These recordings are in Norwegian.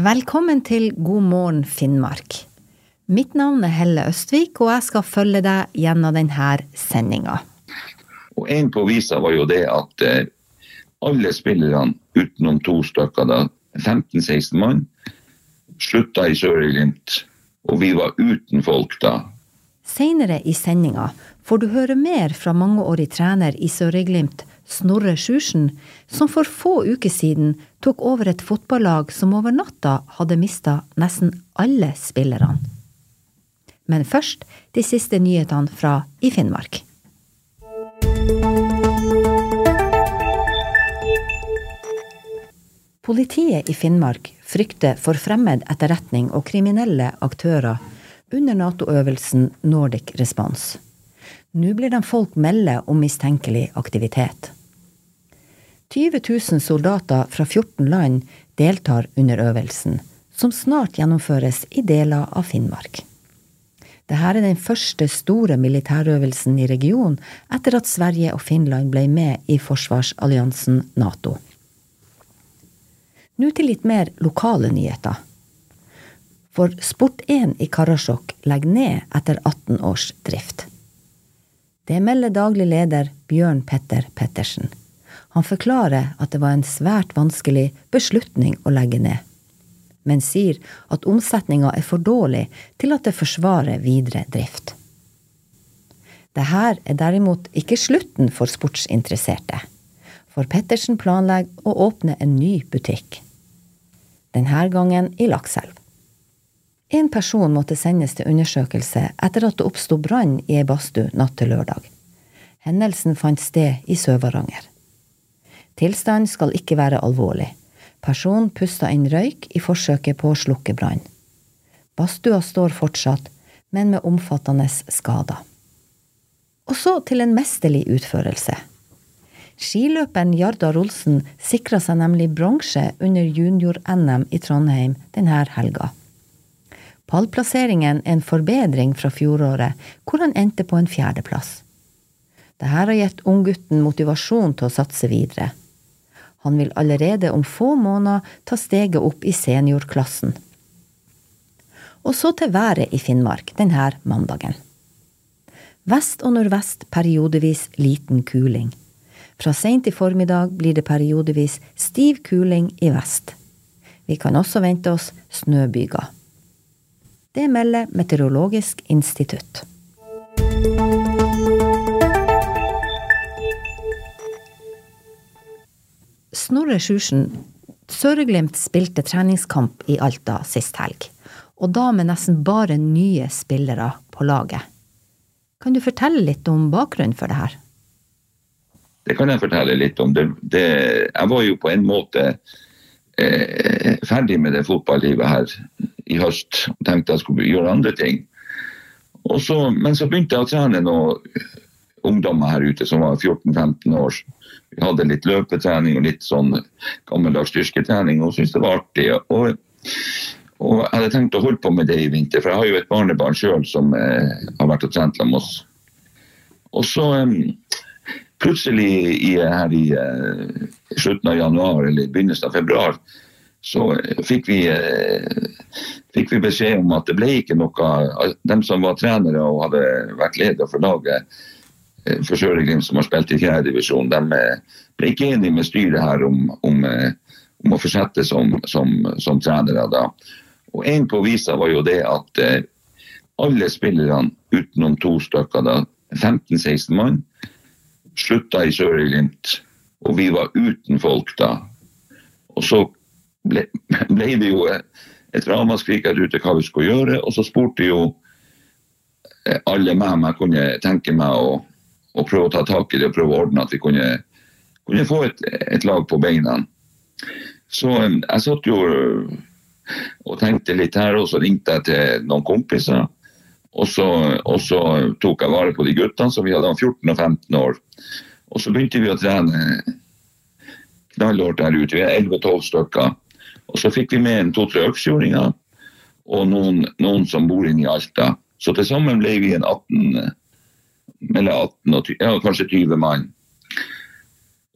Velkommen til God morgen Finnmark. Mitt navn er Helle Østvik, og jeg skal følge deg gjennom denne sendinga. Og En på visa var jo det at eh, alle spillerne utenom to stykker, da, 15-16 mann, slutta i Sør-Glimt. Og vi var uten folk da. Seinere i sendinga får du høre mer fra mangeårig trener i Sør-Glimt, Snorre Sjursen, som for få uker siden tok over et fotballag som over natta hadde mista nesten alle spillerne. Men først de siste nyhetene fra i Finnmark. Politiet i Finnmark frykter for fremmed etterretning og kriminelle aktører under Nato-øvelsen Nordic Response. Nå blir de folk melde om mistenkelig aktivitet. 20 000 soldater fra 14 land deltar under øvelsen, som snart gjennomføres i deler av Finnmark. Dette er den første store militærøvelsen i regionen etter at Sverige og Finland ble med i forsvarsalliansen Nato. Nå til litt mer lokale nyheter. For Sport1 i Karasjok legger ned etter 18 års drift. Det melder daglig leder Bjørn Petter Pettersen. Han forklarer at det var en svært vanskelig beslutning å legge ned, men sier at omsetninga er for dårlig til at det forsvarer videre drift. Dette er derimot ikke slutten for sportsinteresserte, for Pettersen planlegger å åpne en ny butikk. Denne gangen i Lakselv. En person måtte sendes til undersøkelse etter at det oppsto brann i ei badstue natt til lørdag. Hendelsen fant sted i Sør-Varanger. Tilstanden skal ikke være alvorlig. Personen pusta inn røyk i forsøket på å slukke brann. Badstua står fortsatt, men med omfattende skader. Og så til en mesterlig utførelse. Skiløperen Jardar Olsen sikra seg nemlig bronse under junior-NM i Trondheim denne helga. Pallplasseringen er en forbedring fra fjoråret, hvor han endte på en fjerdeplass. Dette har gitt unggutten motivasjon til å satse videre. Han vil allerede om få måneder ta steget opp i seniorklassen. Og så til været i Finnmark denne mandagen. Vest og nordvest periodevis liten kuling. Fra seint i formiddag blir det periodevis stiv kuling i vest. Vi kan også vente oss snøbyger. Det melder Meteorologisk institutt. Snorre Sjursen, Sør-Glimt spilte treningskamp i Alta sist helg, og da med nesten bare nye spillere på laget. Kan du fortelle litt om bakgrunnen for det her? Det kan jeg fortelle litt om. Det, det, jeg var jo på en måte eh, ferdig med det fotballivet her i høst. og Tenkte jeg skulle gjøre andre ting. Så, men så begynte jeg å trene noen ungdommer her ute som var 14-15 år vi hadde litt løpetrening og litt sånn gammeldags styrketrening og syntes det var artig. Og, og, jeg hadde tenkt å holde på med det i vinter, for jeg har jo et barnebarn sjøl som eh, har vært og trent sammen med oss. Og så eh, plutselig i, her i eh, slutten av januar eller begynnelsen av februar så eh, fikk vi, eh, fikk vi beskjed om at det ble ikke noe De som var trenere og hadde vært leder for laget, Eh, for Sør-Glimt som har spilt i fjerdedivisjon, de ble ikke enige med styret her om, om, om å fortsette som, som, som, trenere. da. Og En på visa var jo det at alle spillerne utenom to stykker, da, 15-16 mann, slutta i Sør-Glimt. Og vi var uten folk da. Og så ble, ble det jo et ramaskrik her ute hva vi skulle gjøre, og så spurte jo alle meg om jeg kunne tenke meg å og prøve å ta tak i det og prøve å ordne at vi kunne, kunne få et, et, lag på beina. Så um, jeg satt jo uh, og tenkte litt her, og så ringte jeg til noen kompiser. Og så, og så tok jeg vare på de guttene, som vi hadde 14 og 15 år. Og så begynte vi å trene knallhardt der ute. Vi er 11-12 stykker. Og så fikk vi med en to-tre øksfjordinger og noen, noen, som bor inne i Alta. Så til sammen ble vi en 18 mellom 18 og 20, ja, kanskje 20 mann.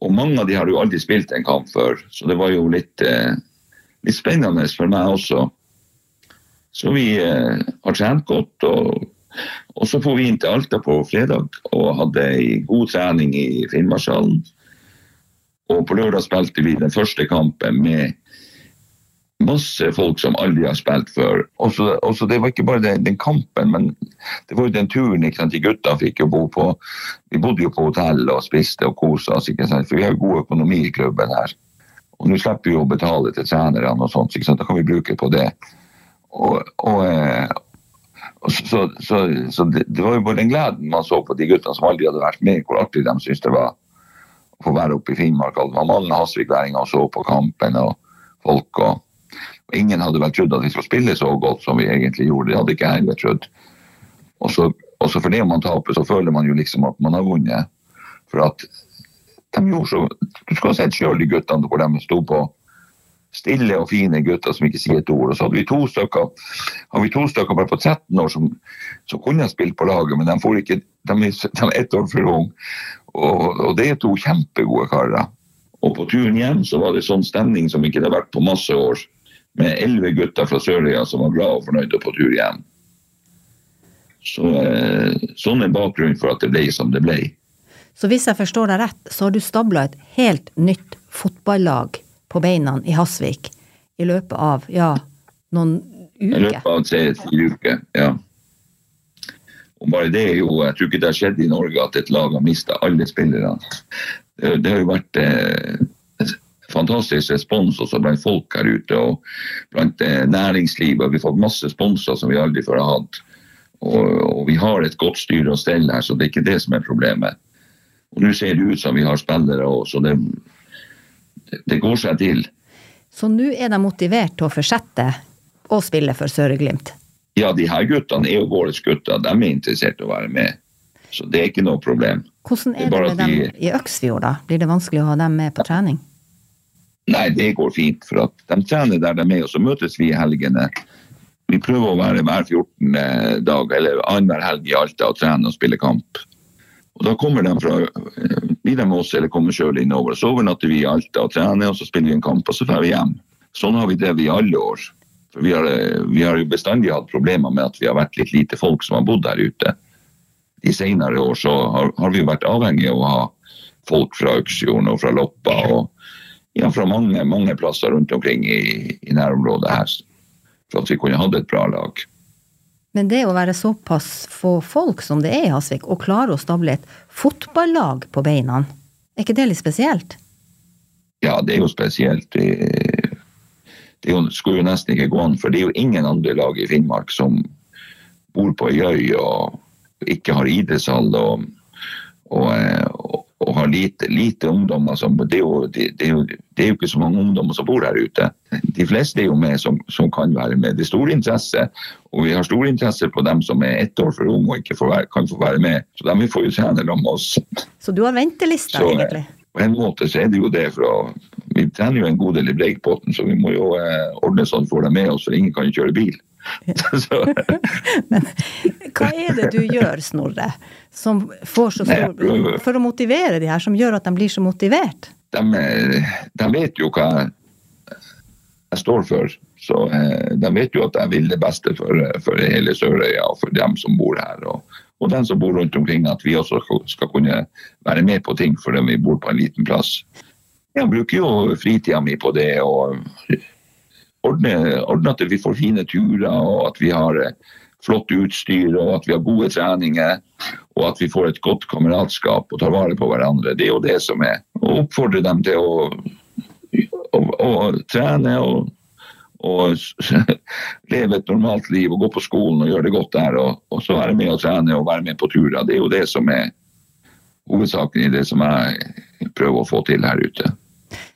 Og mange av de har jo aldri spilt en kamp før, så det var jo litt, eh, litt spennende for meg også. Så vi eh, har trent godt. Og, og så får vi inn til Alta på fredag og hadde en god trening i Finnmarkshallen. Og på lørdag spilte vi den første kampen med masse folk som aldri har spilt før. Også, også det var ikke bare den, den, kampen, men det var jo den turen ikke sant, de gutta fikk jo bo på. Vi bodde jo på hotell og spiste og kosa oss, ikke sant, for vi har jo god økonomi i klubben her. Og nå slipper vi å betale til trenerne og sånt, ikke sant, da kan vi bruke på det. Og, og, eh, og så, så, så det, det, var jo bare den gleden man så på de gutta som aldri hadde vært med, hvor artig de syntes det var å få være oppe i Finnmark. Det var mange hasvikværinger som så på kampen, og folk og og ingen hadde vel trodd at vi skulle spille så godt som vi egentlig gjorde. Det hadde ikke jeg heller trodd. Og så, også fordi man taper, så føler man jo liksom at man har vunnet. For at de gjorde så Du skulle ha sett sjøl de guttene hvor de sto på. Stille og fine gutter som ikke sier et ord. Og så hadde vi to stykker hadde vi to stykker bare på 13 år som, som kunne spilt på laget, men de, får ikke, de, de er ett år for unge. Og, og det er to kjempegode karer. Og på turen hjem så var det sånn stemning som ikke det har vært på masse år med elleve gutter fra Sørøya som var glad og fornøyde på tur hjem. Så, eh, sånn er bakgrunnen for at det ble som det ble. Så hvis jeg forstår deg rett, så har du stabla et helt nytt fotballag på beina i Hasvik i løpet av ja, noen uker? I løpet av tre-fire uker, ja. Og bare det er jo, Jeg tror ikke det har skjedd i Norge at et lag har mista alle spillerne. Det, det, har jo vært eh, fantastisk respons også blant folk her ute og blant eh, næringslivet. Vi har fått masse sponser som vi aldri før har hatt. Og, og, vi har et godt styre og stell her, så det er ikke det som er problemet. Og Nå ser det ut som vi har spillere òg, så det, det, går seg til. Så nå er de motivert til å fortsette å spille for Søre-Glimt? Ja, de her guttene er jo våre gutter. De er interessert i å være med. Så det er ikke noe problem. Hvordan er det, det med dem i Øksfjord, da? Blir det vanskelig å ha dem med på trening? Nei, det går fint. For at de trener der de er, og så møtes vi i helgene. Vi prøver å være hver 14. dag eller annenhver helg i Alta og trene og spille kamp. Og Da kommer de fra blir de med oss eller kommer sjøl innover. Så overnatter vi i Alta og trener, og så spiller vi en kamp, og så drar vi hjem. Sånn har vi drevet i alle år. For vi har, vi har jo bestandig hatt problemer med at vi har vært litt lite folk som har bodd der ute. De senere år så har, har vi vært avhengige av å ha folk fra Øksfjorden og fra Loppa. og ja, fra mange, mange plasser rundt omkring i, i nærområdet her. For at vi kunne hatt et bra lag. Men det å være såpass få folk som det er i Hasvik, og klare å stable et fotballag på beina, er ikke det litt spesielt? Ja, det er jo spesielt. Det, det skulle jo nesten ikke gå an, for det er jo ingen andre lag i Finnmark som bor på ei øy og ikke har idrettshall og, og, og, og har lite, lite ungdommer som det er, jo, det, det, er jo, det er, jo, ikke så mange ungdommer som bor der ute. De fleste er jo med som, som kan være med. Det er stor interesse, og vi har stor interesse på dem som er ett år for unge og ikke være, kan få være med. Så de får jo trene sammen med oss. Så du har ventelista, egentlig? På en måte så er det jo det. for Vi trener jo en god del i Breikbåten, så vi må jo eh, ordne sånn for dem med oss, for ingen kan jo kjøre bil. Men hva er det du gjør, Snorre, som får så stor For å motivere de her, som gjør at de blir så motivert? De, de vet jo hva jeg står for. Så eh, de vet jo at jeg vil det beste for, for hele Sørøya og for dem som bor her. Og, og dem som bor rundt omkring, at vi også skal kunne være med på ting fordi vi bor på en liten plass. Jeg bruker jo fritida mi på det. og ordne, ordne, at vi får fine turer, og at vi har eh, flott utstyr, og at vi har gode treninger. Og at vi får et godt kameratskap og tar vare på hverandre. Det er jo det som er. Å oppfordre dem til å, å, å trene og, og leve et normalt liv og gå på skolen og gjøre det godt der. Og, og så være med og trene og være med på turer. Det er jo det som er hovedsaken i det som jeg prøver å få til her ute.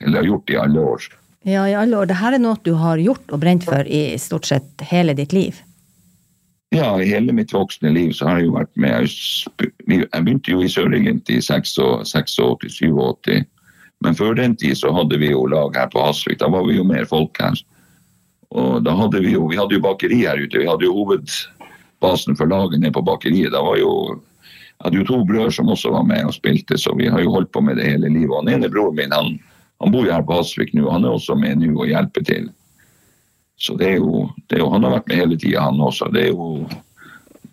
Eller har gjort i alle år. Ja, i alle år. Dette er noe du har gjort og brent for i stort sett hele ditt liv? Ja, i hele mitt voksne liv så har jeg jo vært med. Jeg begynte jo i Sør-Egent i 86-87. Men før den tid så hadde vi jo lag her på Hasvik. Da var vi jo mer folk her. Og da hadde vi jo vi hadde jo bakeri her ute. Vi hadde jo hovedbasen for laget nede på bakeriet. Da var jo Jeg hadde jo to brødre som også var med og spilte, så vi har jo holdt på med det hele livet. Og den ene broren min han, han bor jo her på Hasvik nå, han er også med nå og hjelper til. Så det er jo, det er jo Han har vært med hele tida, han også. Det er, jo,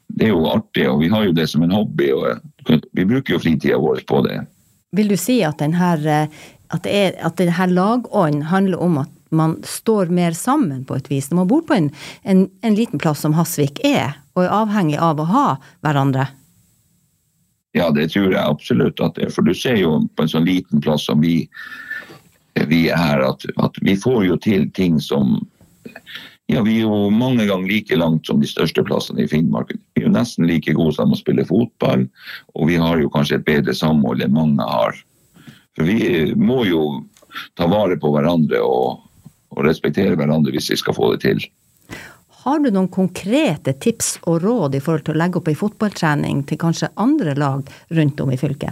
det er jo artig, og vi har jo det som en hobby. og Vi bruker jo fritida vår på det. Vil du si at, denne, at, det er, at denne lagånden handler om at man står mer sammen på et vis? Når man bor på en, en, en liten plass som Hasvik er, og er avhengig av å ha hverandre? Ja, det tror jeg absolutt at det er. For du ser jo på en sånn liten plass som vi, vi er at, at vi får jo til ting som ja, Vi er jo mange ganger like langt som de største plassene i Finnmark. Vi er jo nesten like gode som å spille fotball, og vi har jo kanskje et bedre samhold enn mange har. For vi må jo ta vare på hverandre og, og respektere hverandre hvis vi skal få det til. Har du noen konkrete tips og råd i forhold til å legge opp ei fotballtrening til kanskje andre lag rundt om i fylket?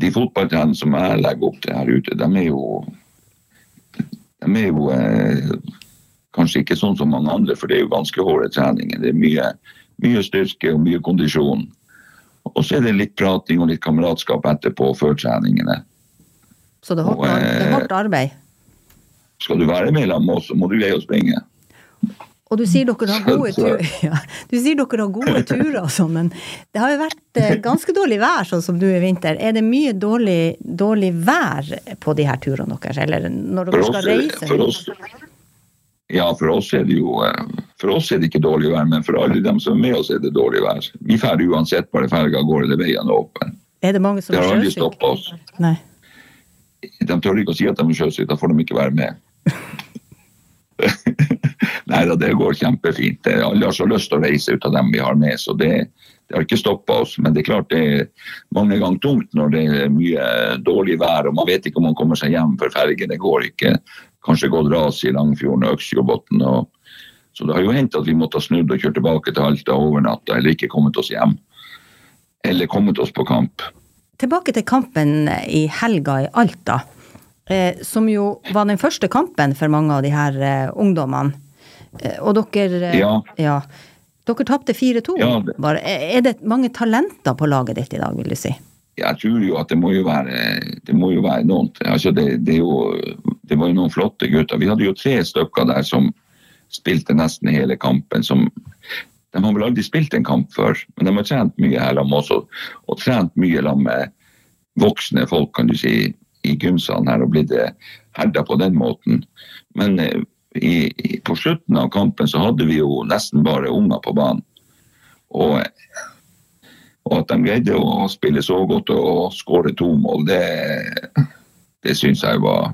De fotballtreningene som jeg legger opp til her ute, de er jo, de er jo eh, Kanskje ikke sånn som mange andre, for det er jo ganske harde treninger. Det er mye, mye, styrke og mye kondisjon. Og så er det litt prating og litt kameratskap etterpå før treningene. Så det er hardt, og, det er hardt arbeid? Skal du være med sammen med oss, så må du greie å springe. Og du sier dere har gode tur ja, du sier dere har gode turer og sånn, men det har jo vært eh, ganske dårlig vær sånn som du i vinter. Er det mye dårlig, dårlig vær på de her turene deres, eller når dere skal reise? For oss, ja, for oss er det jo eh, for oss er det ikke dårlig vær, men for alle dem som er med oss, er det dårlig vær. Vi drar uansett bare ferga går eller veien er åpen. Er det mange som det har aldri stoppa oss. Nei. De tør ikke å si at de er sjøsyke, da får de ikke være med. Nei da, det går kjempefint. Alle har så lyst til å reise ut av dem vi har med, så det, det har ikke stoppa oss. Men det er klart det er mange ganger tungt når det er mye dårlig vær og man vet ikke om man kommer seg hjem for fergene går ikke kanskje gått ras i Langfjorden og Øksfjordbotn. Så det har jo hendt at vi måtte ha snudd og kjørt tilbake til Alta overnatta, eller ikke kommet oss hjem. Eller kommet oss på kamp. Tilbake til kampen i helga i Alta, eh, som jo var den første kampen for mange av de her eh, ungdommene. Eh, og dere Ja. ja dere tapte 4-2. Ja, det- er det mange talenter på laget ditt i dag, vil du si? Jeg tror jo at det må jo være, det må jo være noen altså det, det, jo, det var jo noen flotte gutter. Vi hadde jo tre stykker der som spilte nesten hele kampen. Som, de har vel aldri spilt en kamp før, men de har trent mye her sammen også. Og trent mye sammen med voksne folk, kan du si, i gymsalen her og blitt herda på den måten. Men eh, i, i, på slutten av kampen så hadde vi jo nesten bare unger på banen. Og og at de greide å spille så godt og skåre to mål, det, det syns jeg var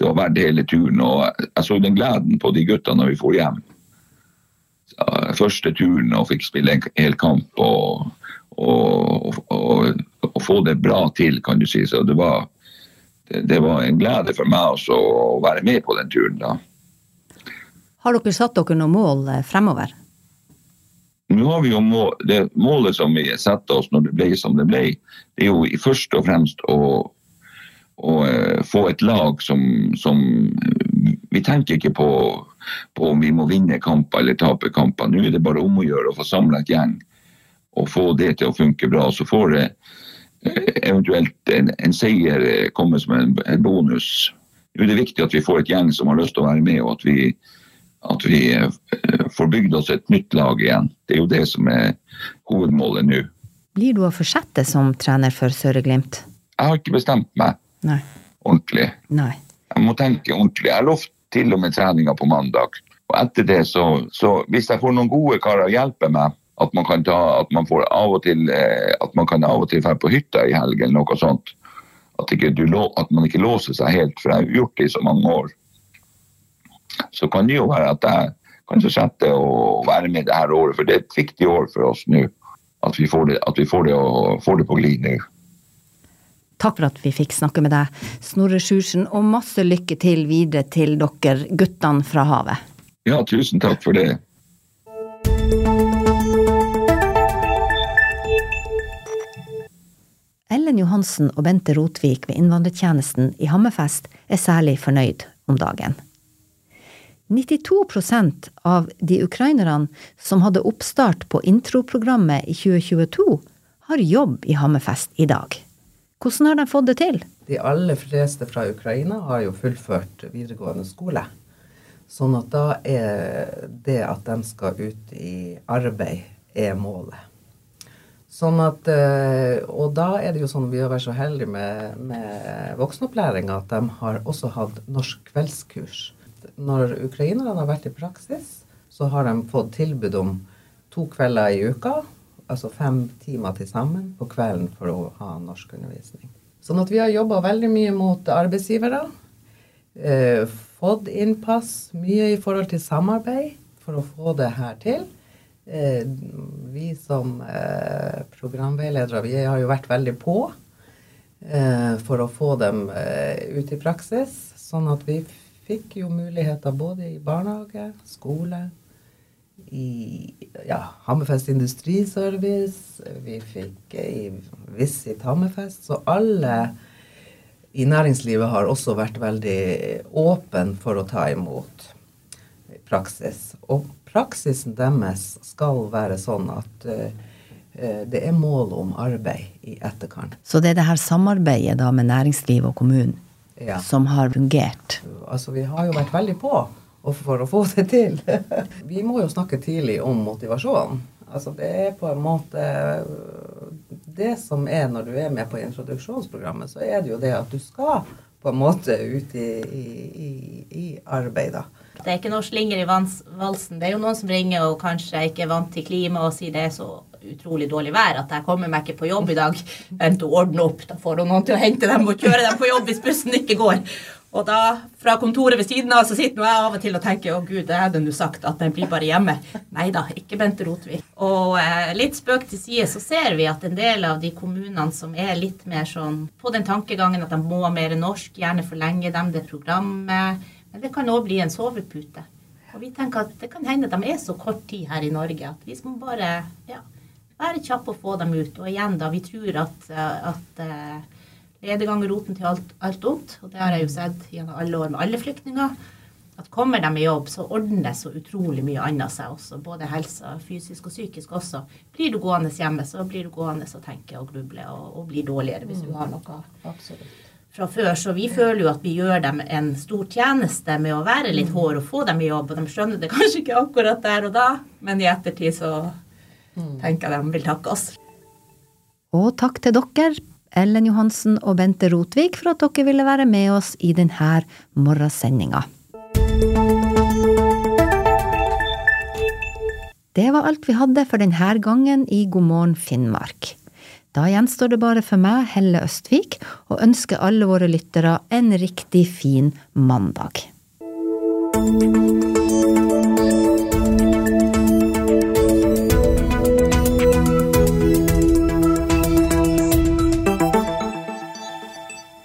det var verdt hele turen. Og jeg så den gleden på de gutta når vi for hjem. Første turen og fikk spille en hel kamp og, og, og, og, få det bra til, kan du si. Så det var, det, det var en glede for meg også å være med på den turen da. Har dere satt dere noen mål fremover? Nå har vi jo mål, det Målet som vi satte oss når det ble som det ble, det er jo først og fremst å, å få et lag som, som, Vi tenker ikke på, på, om vi må vinne kamper eller tape kamper. Nå er det bare om å gjøre å få samla et gjeng og få det til å funke bra. Så får det eventuelt en, en seier komme som en, en bonus. Er det viktig at vi får et gjeng som har lyst til å være med, og at vi at vi får bygd oss et nytt lag igjen. Det er jo det som er hovedmålet nå. Blir du å fortsette som trener for Søre-Glimt? Jeg har ikke bestemt meg Nei. ordentlig. Nei. Jeg må tenke ordentlig. Jeg har lovt til og med treninga på mandag. Og etter det, så, så hvis jeg får noen gode karer hjelpe meg, at man kan ta, at man får av og til at man kan av og til dra på hytta i helgen eller noe sånt. At, ikke du, at man ikke låser seg helt, for jeg har gjort det i så mange år så kan det jo være at jeg kan fortsette å være med det her året. For det er et viktig år for oss nå. At vi får det, vi får det, får det på glid nå. Takk for at vi fikk snakke med deg, Snorre Sjursen, og masse lykke til videre til dere guttene fra havet. Ja, tusen takk for det. Ellen Johansen og Bente Rotvik ved innvandrertjenesten i Hammerfest er særlig fornøyd om dagen. 92% av de ukrainerne som hadde oppstart på introprogrammet i 2022, har jobb i Hammerfest i dag. Hvordan har de fått det til? De aller fleste fra Ukraina har jo fullført videregående skole. Sånn at da er det at de skal ut i arbeid, er målet. Sånn at, eh, og da er det jo sånn vi har vært så heldige med, med voksenopplæringa at de har også hatt norsk kveldskurs. Når ukrainerne har vært i praksis, så har de fått tilbud om to kvelder i uka, altså fem timer til sammen på kvelden for å ha norskundervisning. Sånn at vi har jobba veldig mye mot arbeidsgivere. Eh, fått innpass, mye i forhold til samarbeid for å få det her til. Eh, vi som eh, programveiledere vi har jo vært veldig på eh, for å få dem ut i praksis. Sånn at vi fikk jo muligheter både i barnehage, skole, i ja, Hammerfest Industriservice, vi fikk i Visit Hammerfest. Så alle i næringslivet har også vært veldig åpen for å ta imot praksis. Og praksisen deres skal være sånn at uh, det er mål om arbeid i etterkant. Så det er det her samarbeidet da med næringsliv og kommunen ja. som har fungert? Altså, vi har jo vært veldig på for å få det til. vi må jo snakke tidlig om motivasjon. Altså, det er på en måte Det som er når du er med på introduksjonsprogrammet, så er det jo det at du skal på en måte ut i, i, i arbeid, da. Det er ikke noe slinger i valsen. Det er jo noen som ringer og kanskje ikke er vant til klima og sier det er så utrolig dårlig vær at jeg kommer meg ikke på jobb i dag. Vent ordne opp. Da får hun noen til å hente dem og kjøre dem på jobb hvis bussen ikke går. Og da, fra kontoret ved siden av, så sitter jeg av og til og tenker å gud, det hadde du sagt, at den blir bare hjemme. Nei da, ikke Bente Rotvik. Og eh, litt spøk til side, så ser vi at en del av de kommunene som er litt mer sånn på den tankegangen at de må mer norsk, gjerne forlenge dem det programmet men det kan òg bli en sovepute. Og vi tenker at det kan hende de er så kort tid her i Norge at vi skal bare ja, være kjappe og få dem ut. Og igjen, da, vi tror at, at uh, ledegang er roten til alt, alt ondt. Og det har jeg jo sett gjennom alle år med alle flyktninger. At kommer de i jobb, så ordner så utrolig mye annet seg også. Både helse, fysisk og psykisk også. Blir du gående hjemme, så blir du gående og tenke og gruble og, og blir dårligere hvis du har noe. Absolutt fra før, så vi føler jo at vi gjør dem en stor tjeneste med å være litt hår og få dem i jobb. Og de skjønner det kanskje ikke akkurat der og da, men i ettertid så tenker jeg de vil takke oss. Og takk til dere, Ellen Johansen og Bente Rotvik, for at dere ville være med oss i denne morgensendinga. Det var alt vi hadde for denne gangen i God morgen Finnmark. Da gjenstår det bare for meg, Helle Østvik, å ønske alle våre lyttere en riktig fin mandag.